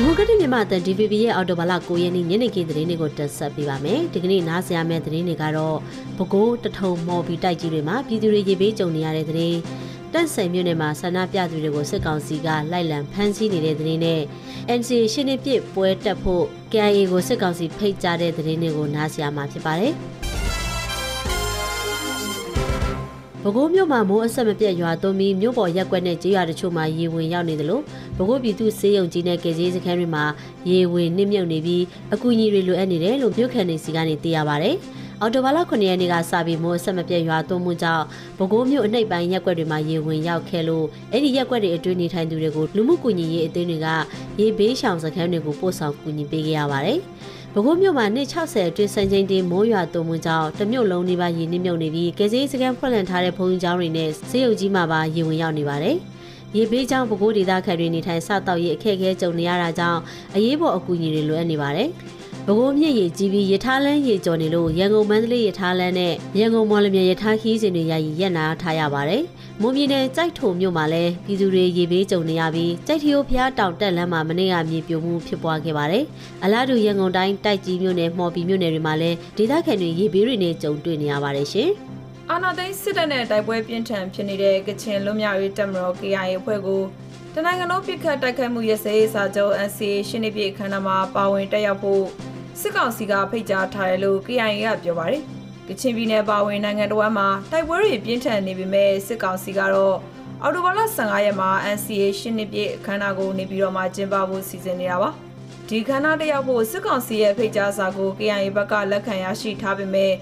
ဒီမိုကရက်တစ်မြန်မာတန် DVB ရဲ့အော်တိုဘာလ9ရက်နေ့ညနေခင်းသတင်းတွေကိုတင်ဆက်ပေးပါမယ်။ဒီကနေ့နားဆင်ရမယ့်သတင်းတွေကတော့ပဲခူးတထုံမော်ဘီတိုက်ကြီးတွေမှာပြည်သူတွေရေဘေးကြုံနေရတဲ့သတင်း။တက်ဆိုင်မြို့နယ်မှာဆန္ဒပြသူတွေကိုစစ်ကောင်စီကလိုက်လံဖမ်းဆီးနေတဲ့သတင်းနဲ့ NCA ရှင်းနေပြစ်ပွဲတက်ဖို့ KIA ကိုစစ်ကောင်စီဖိတ်ကြားတဲ့သတင်းတွေကိုနားဆင်ရမှာဖြစ်ပါတယ်။ ပဲခူးမြို့မှာမိုးအဆက်မပြတ်ရွာသွန်းပြီးမြို့ပေါ်ရက်ကွက်နဲ့ကျေးရွာတချို့မှာရေဝင်ရောက်နေတယ်လို့ပဲခူးပြည်သူစေယုံကြီးနဲ့ကယ်ဆယ်ရေးစခန်းတွေမှာရေဝင်နှိမ့်မြုပ်နေပြီးအကူအညီတွေလိုအပ်နေတယ်လို့မြို့ခံတွေစီကနေသိရပါဗျ။ အော်တိုဘာလ9ရက်နေ့ကစပြီးမိုးအဆက်မပြတ်ရွာသွန်းမှုကြောင့်ပဲခူးမြို့အနှိပ်ပိုင်းရက်ကွက်တွေမှာရေဝင်ရောက်ခဲ့လို့အဲ့ဒီရက်ကွက်တွေအတွင်းနေထိုင်သူတွေကိုလူမှုကူညီရေးအသင်းတွေကရေဘေးရှောင်စခန်းတွေကိုပို့ဆောင်ကူညီပေးခဲ့ရပါတယ်။ပဲခူးမြို့မှာနှစ်60အတွင်းစံချိန်တင်မိုးရွာသွန်းမှုကြောင့်တမြို့လုံးနေပါရေနစ်မြုပ်နေပြီးကယ်ဆယ်ရေးစခန်းဖွင့်လှစ်ထားတဲ့ဘုံကျောင်းတွေနဲ့ဆေးရုံကြီးမှာပါရေဝင်ရောက်နေပါတယ်။ရေဘေးကြောင့်ပဲခူးဒေသခံတွေနေထိုင်စတောက်ရေးအခက်အခဲကြုံနေရတာကြောင့်အရေးပေါ်အကူအညီတွေလိုအပ်နေပါတယ်။ ပဲခူးမြစ်ရေကြီးပြီးရထားလမ်းရေကျော်နေလို့ရန်ကုန်မန္တလေးရထားလမ်းနဲ့ရန်ကုန်မော်လမြိုင်ရထားခီးစဉ်တွေယာယီရပ်နာထားရပါတယ်။မွန်ပြည်နယ်ကြိုက်ထုံမြို့မှာလည်းပြည်သူတွေရေဘေးကြုံနေရပြီးကြိုက်ထီယိုဖျားတောင်တက်လမ်းမှာမနေ့ကမြေပြိုမှုဖြစ်ပွားခဲ့ပါတယ်။အလားတူရန်ကုန်တိုင်းတိုက်ကြီးမြို့နယ်မှော်ပီမြို့နယ်တွေမှာလည်းဒေသခံတွေရေဘေးတွေနဲ့ကြုံတွေ့နေရပါတယ်ရှင်။အာနာသိန်းစစ်တပ်နဲ့တိုက်ပွဲပြင်းထန်ဖြစ်နေတဲ့ကချင်လွတ်မြောက်ရေးတပ်မတော် KIA အဖွဲ့ကိုတနိုင်ငံလုံးပြစ်ခတ်တိုက်ခိုက်မှုရစဲရေးစာချုပ် NCA ရှင်းနေပြည့်ခန္ဓာမှာပါဝင်တက်ရောက်ဖို့ စစ်ကောင်စီကဖိတ်ကြားထားတယ်လို့ KIA ကပြောပါတယ်။ကချင်ပြည်နယ်ပါဝင်နိုင်ငံတော်မှာတိုက်ပွဲတွေပြင်းထန်နေပေမဲ့စစ်ကောင်စီကတော့အော်တိုဘာလ15ရက်မှာ NCA ရှင်းနေပြည့်ခန္ဓာကိုနေပြီးတော့မှကျင်းပဖို့စီစဉ်နေတာပါ။ဒီခန္ဓာတက်ရောက်ဖို့စစ်ကောင်စီရဲ့ဖိတ်ကြားစာကို KIA ဘက်ကလက်ခံရရှိထားပေမဲ့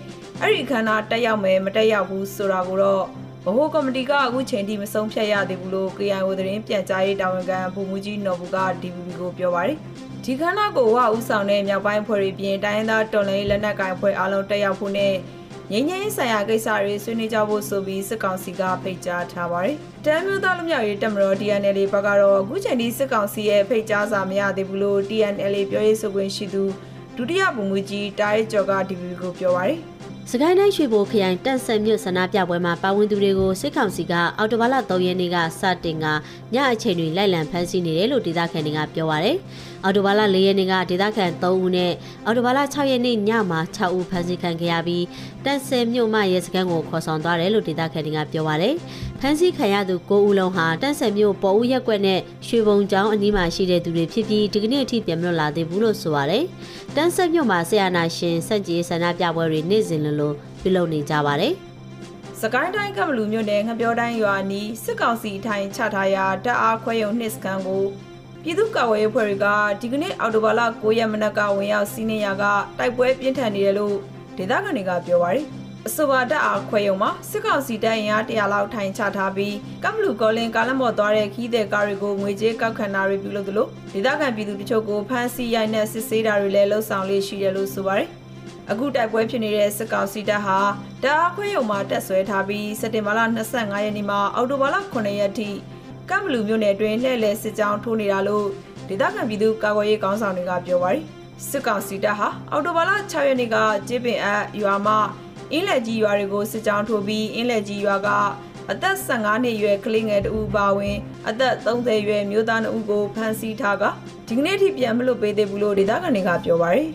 အဲ့ဒီခန္ဓာတက်ရောက်မယ်မတက်ရောက်ဘူးဆိုတာကိုတော့ ဗဟိုကော်မတီကအခုချိန်ထိမဆုံးဖြတ်ရသေးဘူးလို့ KIO သတင်းပြန်ကြားရေးတာဝန်ခံဗိုလ်မှူးကြီးနော်ဘူးက DVB ကိုပြောပါတယ်။ဒီခန္ဓာကိုဝဦးဆောင်တဲ့မြောက်ပိုင်းဖွဲ့တွေပြင်တိုင်းရင်းသားတော်လှန်ရေးလက်နက်ကိုင်ဖွဲ့အားလုံးတက်ရောက်ဖို့နဲ့ငင်းငင်းဆိုင်ရာကိစ္စတွေဆွေးနွေးကြဖို့ဆိုပြီးစစ်ကောင်စီကဖိတ်ကြားထားပါတယ်။တမ်းမျိုးသားလူမျိုးရေးတက်မတော် DNL ဘက်ကတော့အခုချိန်ထိစစ်ကောင်စီရဲ့ဖိတ်ကြားစာမရသေးဘူးလို့ DNL ပြောရေးဆိုခွင့်ရှိသူဒုတိယဗိုလ်မှူးကြီးတာရဲကျော်က DVB ကိုပြောပါတယ်။ စကိုင်းတိုင်းရွှေဘိုခရိုင်တက်ဆက်မြို့ဆန္ဒပြပွဲမှာပါဝင်သူတွေကိုစစ်ကောင်စီကအော်တိုဘာလ3ရက်နေ့ကစတင်ကညအချိန်တွေလိုက်လံဖမ်းဆီးနေတယ်လို့ဒေသခံတွေကပြောပါရယ်။အော်တိုဘာလ4ရက်နေ့ကဒေသခံ3ဦးနဲ့အော်တိုဘာလ6ရက်နေ့ညမှာ6ဦးဖမ်းဆီးခံခဲ့ရပြီးတက်ဆက်မြို့မှရဲစခန်းကိုခေါ်ဆောင်သွားတယ်လို့ဒေသခံတွေကပြောပါရယ်။ဖမ်းဆီးခံရသူ9ဦးလုံးဟာတက်ဆက်မြို့ပေါ်ဦးရက်ကွက်နဲ့ရွှေဘုံကျောင်းအနီးမှာရှိတဲ့သူတွေဖြစ်ပြီးဒီကနေ့အထိပြန်မလွတ်လာသေးဘူးလို့ဆိုပါရယ်။တန်းဆက်မြို့မှာဆရာနာရှင်စန့်ကြီးဆန္ဒပြပွဲတွေနေ့စဉ်လိုလိုပြုလုပ်နေကြပါတယ်။စကိုင်းတိုင်းကမလူမြို့နယ်ငပြောတိုင်းရွာနီးစစ်ကောင်စီထိုင်ချထားရာတပ်အားခွဲရုံနှစ်စကန်ကိုပြည်သူ့ကာကွယ်ရေးဖွဲ့တွေကဒီကနေ့အော်တိုဘာလ9ရက်မနက်ကဝင်ရောက်စီးနင်းရာကတိုက်ပွဲပြင်းထန်နေတယ်လို့ဒေသခံတွေကပြောပါတယ်။ အဆိုပါတပ်အားခွဲရုံမှာစစ်ကောင်စီတပ်ရင်အား100လောက်ထိုင်ချထားပြီးကမလူကောလင်ကားလမ်းပေါ်သွားတဲ့ခီးတဲ့ကားတွေကိုငွေကြေးကောက်ခံတာတွေပြုလုပ်သလိုဒေသခံပြည်သူတချို့ကိုဖမ်းဆီးရိုက်နှက်စစ်ဆေးတာတွေလည်းလှုပ်ဆောင်လေးရှိတယ်လို့ဆိုပါတယ်။အခုတိုက်ပွဲဖြစ်နေတဲ့စစ်ကောင်စီတပ်ဟာတအားခွေရုံမှာတက်ဆွဲထားပြီးစက်တင်ဘာလ25ရက်နေ့မှာအောက်တိုဘာလ9ရက်ထိကမ်ဘလူမြို့နယ်အတွင်းလှည့်လည်စစ်ကြောင်းထိုးနေတာလို့ဒေသခံပြည်သူကာကွယ်ရေးကောင်းဆောင်တွေကပြောပါတယ်စစ်ကောင်စီတပ်ဟာအောက်တိုဘာလ6ရက်နေ့ကကျေးပင်အပ်ရွာမှာ အင်းလက်ကြီးရွာတွေကိုစစ်ကြောင်းထိုးပြီးအင်းလက်ကြီးရွာကအသက်15နှစ်အရွယ်ကလေးငယ်တဦးပါဝင်အသက်30အရွယ်မျိုးသား2ဦးကိုဖမ်းဆီးထားကဒီကနေ့ထိပြန်မလွတ်ပေးသေးဘူးလို့ဒေသခံတွေကပြောပါတယ်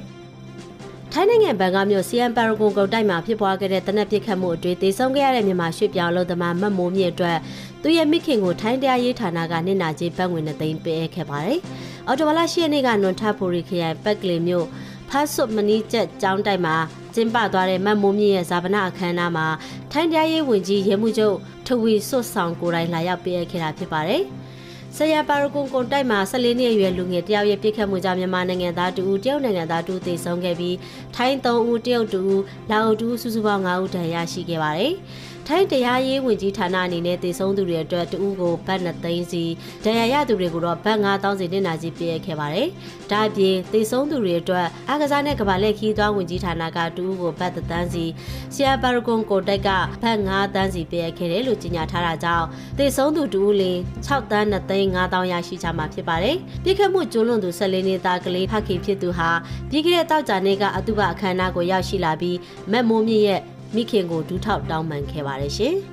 ထိုင်းနိုင်ငံဘန်ကောက်မြို့စီယန်ပါရဂွန်ကုန်တိုက်မှာဖြစ်ပွားခဲ့တဲ့တနက်ပစ်ခတ်မှုအတွင်းတေဆုံးခဲ့ရတဲ့မြန်မာရွှေ့ပြောင်းလုံသမားမတ်မိုးမြင့်အတွက်သူရဲ့မိခင်ကိုထိုင်းတရားရေးဌာနကနှစ်နာကြေးပတ်ငွေနဲ့သိမ်းပေးခဲ့ပါတယ်။အော်တိုဘလာရှိရနေ့ကနွန်ထဖိုရီခရိုင်ပက်ကလေးမြို့ဖတ်ဆွတ်မနီကျက်ကျောင်းတိုက်မှာ ကျင်းပသွားတဲ့မတ်မိုးမြင့်ရဲ့ဇာပနာအခမ်းအနားမှာထိုင်းတရားရေးဝန်ကြီးရဲမှုချုပ်ထဝီဆွတ်ဆောင်ကိုယ်တိုင်လာရောက်ပေးခဲ့တာဖြစ်ပါတယ်။ဆရာပါရကွန်ကွန်တိုက်မှာ14နှစ်အရွယ်လူငယ်တယောက်ရဲ့ပြစ်ခတ်မှုကြောင့်မြန်မာနိုင်ငံသား2ဦးတရုတ်နိုင်ငံသား2ဦးသေဆုံးခဲ့ပြီးထိုင်း3ဦးတရုတ်2ဦးလာအို2ဦးစုစုပေါင်း5ဦးဒဏ်ရာရှိခဲ့ပါတယ်။ ထိုင်းတရားရေးဝန်ကြီးဌာနအနေနဲ့တည်ဆုံးသူတွေအတွက်တဦးကိုဘတ်2သိန်းစီဒဏ်ရာရသူတွေကိုတော့ဘတ်9000စီတင်နာကြီးပေးခဲ့ပါတယ်။ဒါအပြင်တည်ဆုံးသူတွေအတွက်အကစားနဲ့ကဘာလက်ခီးသွားဝန်ကြီးဌာနကတဦးကိုဘတ်3သန်းစီဆီယာပါရကွန်ကိုတိုက်ကဘတ်9သန်းစီပေးခဲ့တယ်လို့ကြေညာထားတာကြောင့်တည်ဆုံးသူတဦးလင်း6သန်း2သိန်း9000ရရှိကြမှာဖြစ်ပါတယ်။ပြစ်ခတ်မှုကျူးလွန်သူ14နှစ်သားကလေးဖခင်ဖြစ်သူဟာပြီးခဲ့တဲ့တောက်ကြနေ့ကအတုပအခမ်းအနားကိုရောက်ရှိလာပြီးမက်မိုးမြင့်ရဲ့ မိခင်ကိုဒူးထောက်တောင်းပန်ခဲ့ပါတယ်ရှင်။